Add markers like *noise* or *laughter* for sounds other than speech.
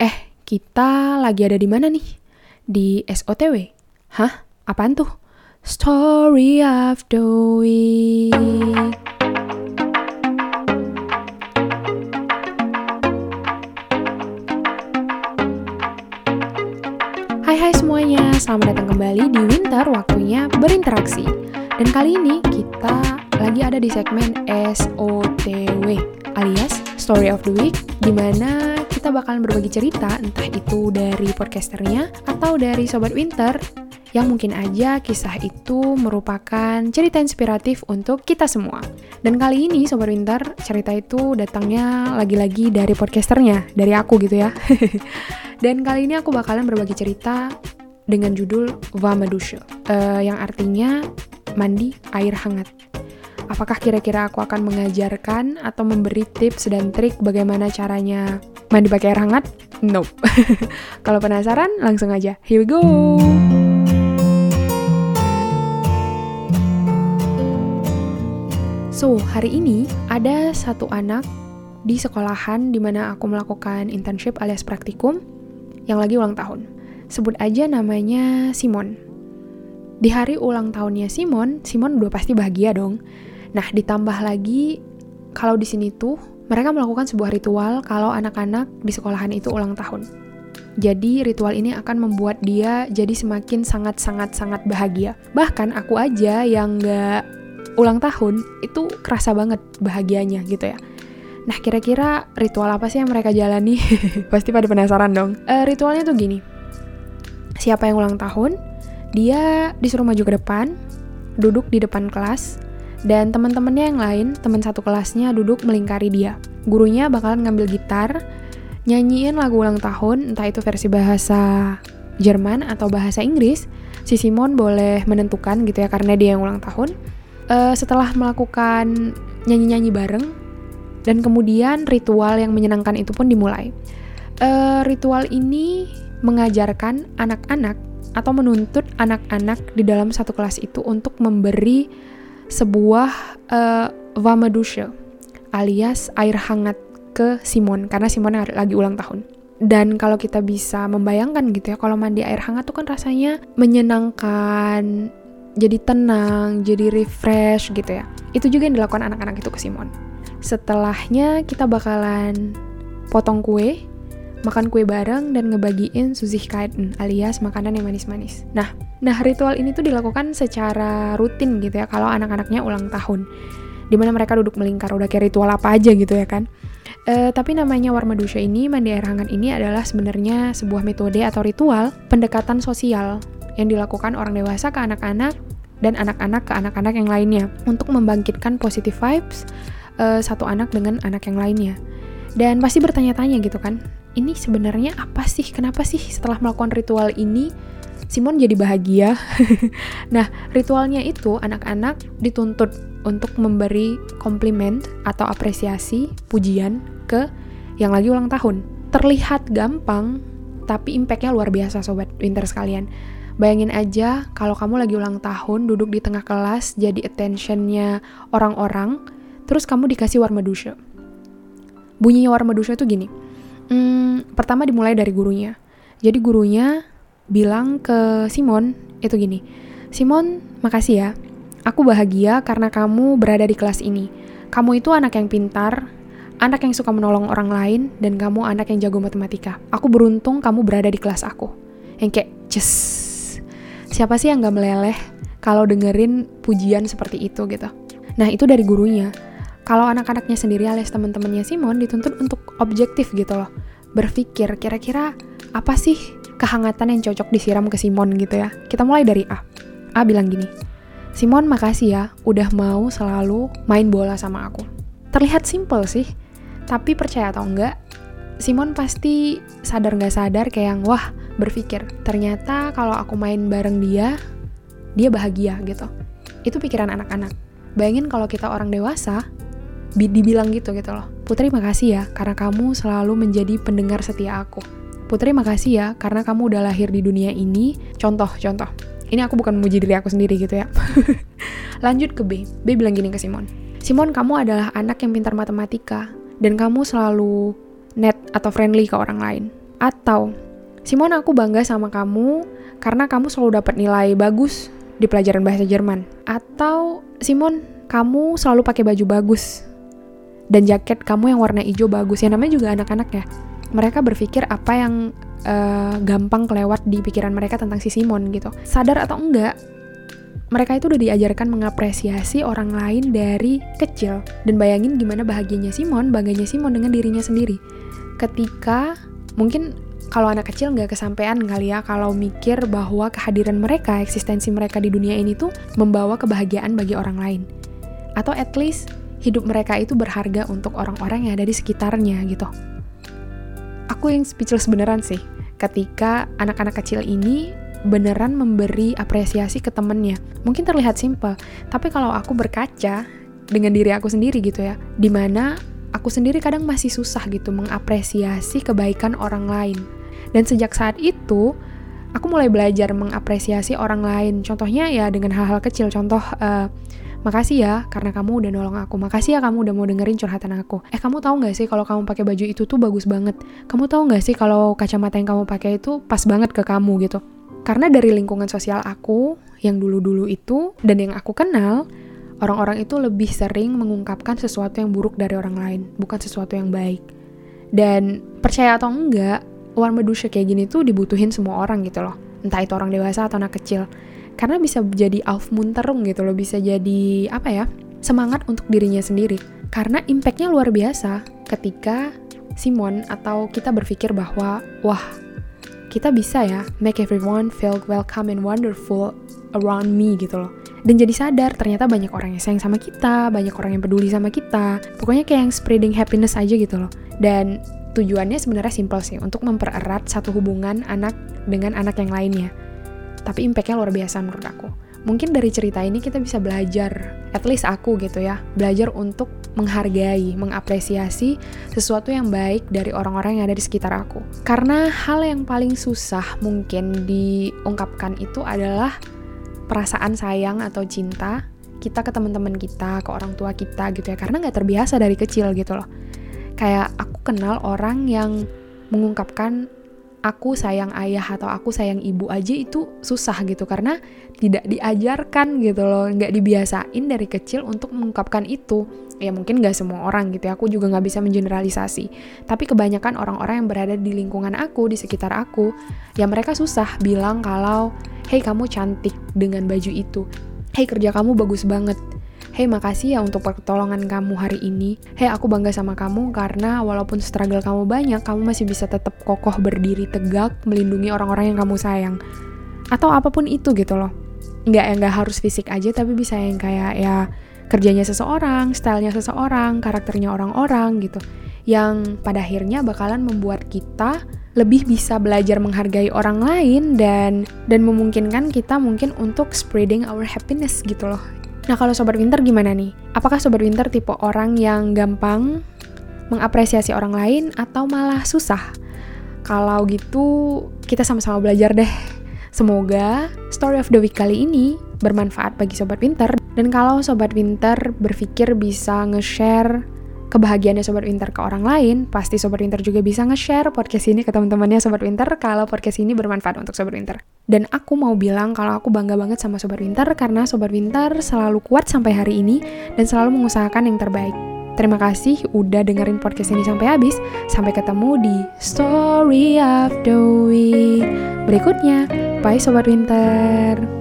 Eh, kita lagi ada di mana nih? Di SOTW? Hah? Apaan tuh? Story of the Week. Hai hai semuanya, selamat datang kembali di Winter waktunya berinteraksi. Dan kali ini kita lagi ada di segmen SOTW alias Story of the Week di mana kita bakalan berbagi cerita entah itu dari podcasternya atau dari sobat Winter yang mungkin aja kisah itu merupakan cerita inspiratif untuk kita semua. Dan kali ini Sobat Winter, cerita itu datangnya lagi-lagi dari podcasternya, dari aku gitu ya. *laughs* Dan kali ini aku bakalan berbagi cerita dengan judul Vamadusha, uh, yang artinya mandi air hangat. Apakah kira-kira aku akan mengajarkan atau memberi tips dan trik bagaimana caranya mandi pakai air hangat? Nope. *laughs* Kalau penasaran, langsung aja. Here we go! So, hari ini ada satu anak di sekolahan di mana aku melakukan internship alias praktikum yang lagi ulang tahun. Sebut aja namanya Simon. Di hari ulang tahunnya Simon, Simon udah pasti bahagia dong. Nah, ditambah lagi kalau di sini tuh mereka melakukan sebuah ritual kalau anak-anak di sekolahan itu ulang tahun. Jadi ritual ini akan membuat dia jadi semakin sangat-sangat-sangat bahagia. Bahkan aku aja yang gak ulang tahun itu kerasa banget bahagianya gitu ya. Nah kira-kira ritual apa sih yang mereka jalani? *laughs* Pasti pada penasaran dong. Uh, ritualnya tuh gini. Siapa yang ulang tahun, dia disuruh maju ke depan, duduk di depan kelas, dan teman-temannya yang lain, teman satu kelasnya duduk melingkari dia. Gurunya bakalan ngambil gitar, nyanyiin lagu ulang tahun, entah itu versi bahasa Jerman atau bahasa Inggris. Si Simon boleh menentukan gitu ya karena dia yang ulang tahun uh, setelah melakukan nyanyi-nyanyi bareng dan kemudian ritual yang menyenangkan itu pun dimulai. Uh, ritual ini mengajarkan anak-anak atau menuntut anak-anak di dalam satu kelas itu untuk memberi sebuah uh, alias air hangat ke Simon karena Simon lagi ulang tahun. Dan kalau kita bisa membayangkan gitu ya, kalau mandi air hangat tuh kan rasanya menyenangkan, jadi tenang, jadi refresh gitu ya. Itu juga yang dilakukan anak-anak itu ke Simon. Setelahnya kita bakalan potong kue, makan kue bareng dan ngebagiin Süßigkeiten alias makanan yang manis-manis. Nah, nah ritual ini tuh dilakukan secara rutin gitu ya kalau anak-anaknya ulang tahun. Di mana mereka duduk melingkar udah kayak ritual apa aja gitu ya kan. E, tapi namanya warma dusha ini, mandi air hangat ini adalah sebenarnya sebuah metode atau ritual pendekatan sosial yang dilakukan orang dewasa ke anak-anak dan anak-anak ke anak-anak yang lainnya untuk membangkitkan positive vibes uh, satu anak dengan anak yang lainnya. Dan pasti bertanya-tanya gitu kan, ini sebenarnya apa sih? Kenapa sih setelah melakukan ritual ini Simon jadi bahagia? *laughs* nah, ritualnya itu anak-anak dituntut untuk memberi komplimen atau apresiasi, pujian ke yang lagi ulang tahun. Terlihat gampang, tapi impactnya luar biasa sobat winter sekalian Bayangin aja kalau kamu lagi ulang tahun, duduk di tengah kelas, jadi attentionnya orang-orang, terus kamu dikasih warma dusha. Bunyinya warma dusha itu gini. Hmm, pertama dimulai dari gurunya. Jadi gurunya bilang ke Simon itu gini. Simon, makasih ya. Aku bahagia karena kamu berada di kelas ini. Kamu itu anak yang pintar, anak yang suka menolong orang lain, dan kamu anak yang jago matematika. Aku beruntung kamu berada di kelas aku. Yang kayak, just siapa sih yang gak meleleh kalau dengerin pujian seperti itu gitu. Nah itu dari gurunya. Kalau anak-anaknya sendiri alias teman-temannya Simon dituntut untuk objektif gitu loh. Berpikir kira-kira apa sih kehangatan yang cocok disiram ke Simon gitu ya. Kita mulai dari A. A bilang gini, Simon makasih ya udah mau selalu main bola sama aku. Terlihat simple sih, tapi percaya atau enggak, Simon pasti sadar nggak sadar kayak yang wah berpikir ternyata kalau aku main bareng dia dia bahagia gitu itu pikiran anak-anak bayangin kalau kita orang dewasa dibilang gitu gitu loh Putri makasih ya karena kamu selalu menjadi pendengar setia aku Putri makasih ya karena kamu udah lahir di dunia ini contoh contoh ini aku bukan memuji diri aku sendiri gitu ya *laughs* lanjut ke B B bilang gini ke Simon Simon kamu adalah anak yang pintar matematika dan kamu selalu net atau friendly ke orang lain. Atau, Simon aku bangga sama kamu karena kamu selalu dapat nilai bagus di pelajaran bahasa Jerman. Atau, Simon, kamu selalu pakai baju bagus dan jaket kamu yang warna hijau bagus. Ya namanya juga anak-anak ya. Mereka berpikir apa yang uh, gampang kelewat di pikiran mereka tentang si Simon gitu. Sadar atau enggak, mereka itu udah diajarkan mengapresiasi orang lain dari kecil. Dan bayangin gimana bahagianya Simon, bangganya Simon dengan dirinya sendiri. Ketika mungkin kalau anak kecil nggak kesampaian kali ya kalau mikir bahwa kehadiran mereka, eksistensi mereka di dunia ini tuh membawa kebahagiaan bagi orang lain. Atau at least hidup mereka itu berharga untuk orang-orang yang ada di sekitarnya gitu. Aku yang speechless beneran sih ketika anak-anak kecil ini beneran memberi apresiasi ke temennya. Mungkin terlihat simple, tapi kalau aku berkaca dengan diri aku sendiri gitu ya, di mana aku sendiri kadang masih susah gitu mengapresiasi kebaikan orang lain. Dan sejak saat itu, aku mulai belajar mengapresiasi orang lain. Contohnya ya dengan hal-hal kecil, contoh uh, makasih ya karena kamu udah nolong aku makasih ya kamu udah mau dengerin curhatan aku eh kamu tahu nggak sih kalau kamu pakai baju itu tuh bagus banget kamu tahu nggak sih kalau kacamata yang kamu pakai itu pas banget ke kamu gitu karena dari lingkungan sosial aku yang dulu-dulu itu dan yang aku kenal, orang-orang itu lebih sering mengungkapkan sesuatu yang buruk dari orang lain, bukan sesuatu yang baik. Dan percaya atau enggak, warna medusya kayak gini tuh dibutuhin semua orang gitu loh. Entah itu orang dewasa atau anak kecil. Karena bisa jadi aufmunterung gitu loh, bisa jadi apa ya? Semangat untuk dirinya sendiri. Karena impactnya luar biasa ketika Simon atau kita berpikir bahwa wah kita bisa ya make everyone feel welcome and wonderful around me gitu loh. Dan jadi sadar ternyata banyak orang yang sayang sama kita, banyak orang yang peduli sama kita. Pokoknya kayak yang spreading happiness aja gitu loh. Dan tujuannya sebenarnya simpel sih, untuk mempererat satu hubungan anak dengan anak yang lainnya. Tapi impactnya luar biasa menurut aku mungkin dari cerita ini kita bisa belajar, at least aku gitu ya, belajar untuk menghargai, mengapresiasi sesuatu yang baik dari orang-orang yang ada di sekitar aku. Karena hal yang paling susah mungkin diungkapkan itu adalah perasaan sayang atau cinta kita ke teman-teman kita, ke orang tua kita gitu ya, karena nggak terbiasa dari kecil gitu loh. Kayak aku kenal orang yang mengungkapkan aku sayang ayah atau aku sayang ibu aja itu susah gitu. Karena tidak diajarkan gitu loh nggak dibiasain dari kecil untuk mengungkapkan itu. Ya mungkin nggak semua orang gitu ya aku juga nggak bisa mengeneralisasi. Tapi kebanyakan orang-orang yang berada di lingkungan aku di sekitar aku ya mereka susah bilang kalau hey kamu cantik dengan baju itu. Hey kerja kamu bagus banget Hey makasih ya untuk pertolongan kamu hari ini. Hey aku bangga sama kamu karena walaupun struggle kamu banyak, kamu masih bisa tetap kokoh berdiri tegak melindungi orang-orang yang kamu sayang. Atau apa pun itu gitu loh. Nggak yang nggak harus fisik aja tapi bisa yang kayak ya kerjanya seseorang, stylenya seseorang, karakternya orang-orang gitu. Yang pada akhirnya bakalan membuat kita lebih bisa belajar menghargai orang lain dan dan memungkinkan kita mungkin untuk spreading our happiness gitu loh Nah, kalau Sobat Winter gimana nih? Apakah Sobat Winter tipe orang yang gampang mengapresiasi orang lain atau malah susah? Kalau gitu, kita sama-sama belajar deh. Semoga story of the week kali ini bermanfaat bagi Sobat Winter. Dan kalau Sobat Winter berpikir bisa nge-share kebahagiaannya Sobat Winter ke orang lain, pasti Sobat Winter juga bisa nge-share podcast ini ke teman-temannya Sobat Winter kalau podcast ini bermanfaat untuk Sobat Winter. Dan aku mau bilang kalau aku bangga banget sama Sobat Winter karena Sobat Winter selalu kuat sampai hari ini dan selalu mengusahakan yang terbaik. Terima kasih udah dengerin podcast ini sampai habis. Sampai ketemu di Story of the Week berikutnya. Bye Sobat Winter.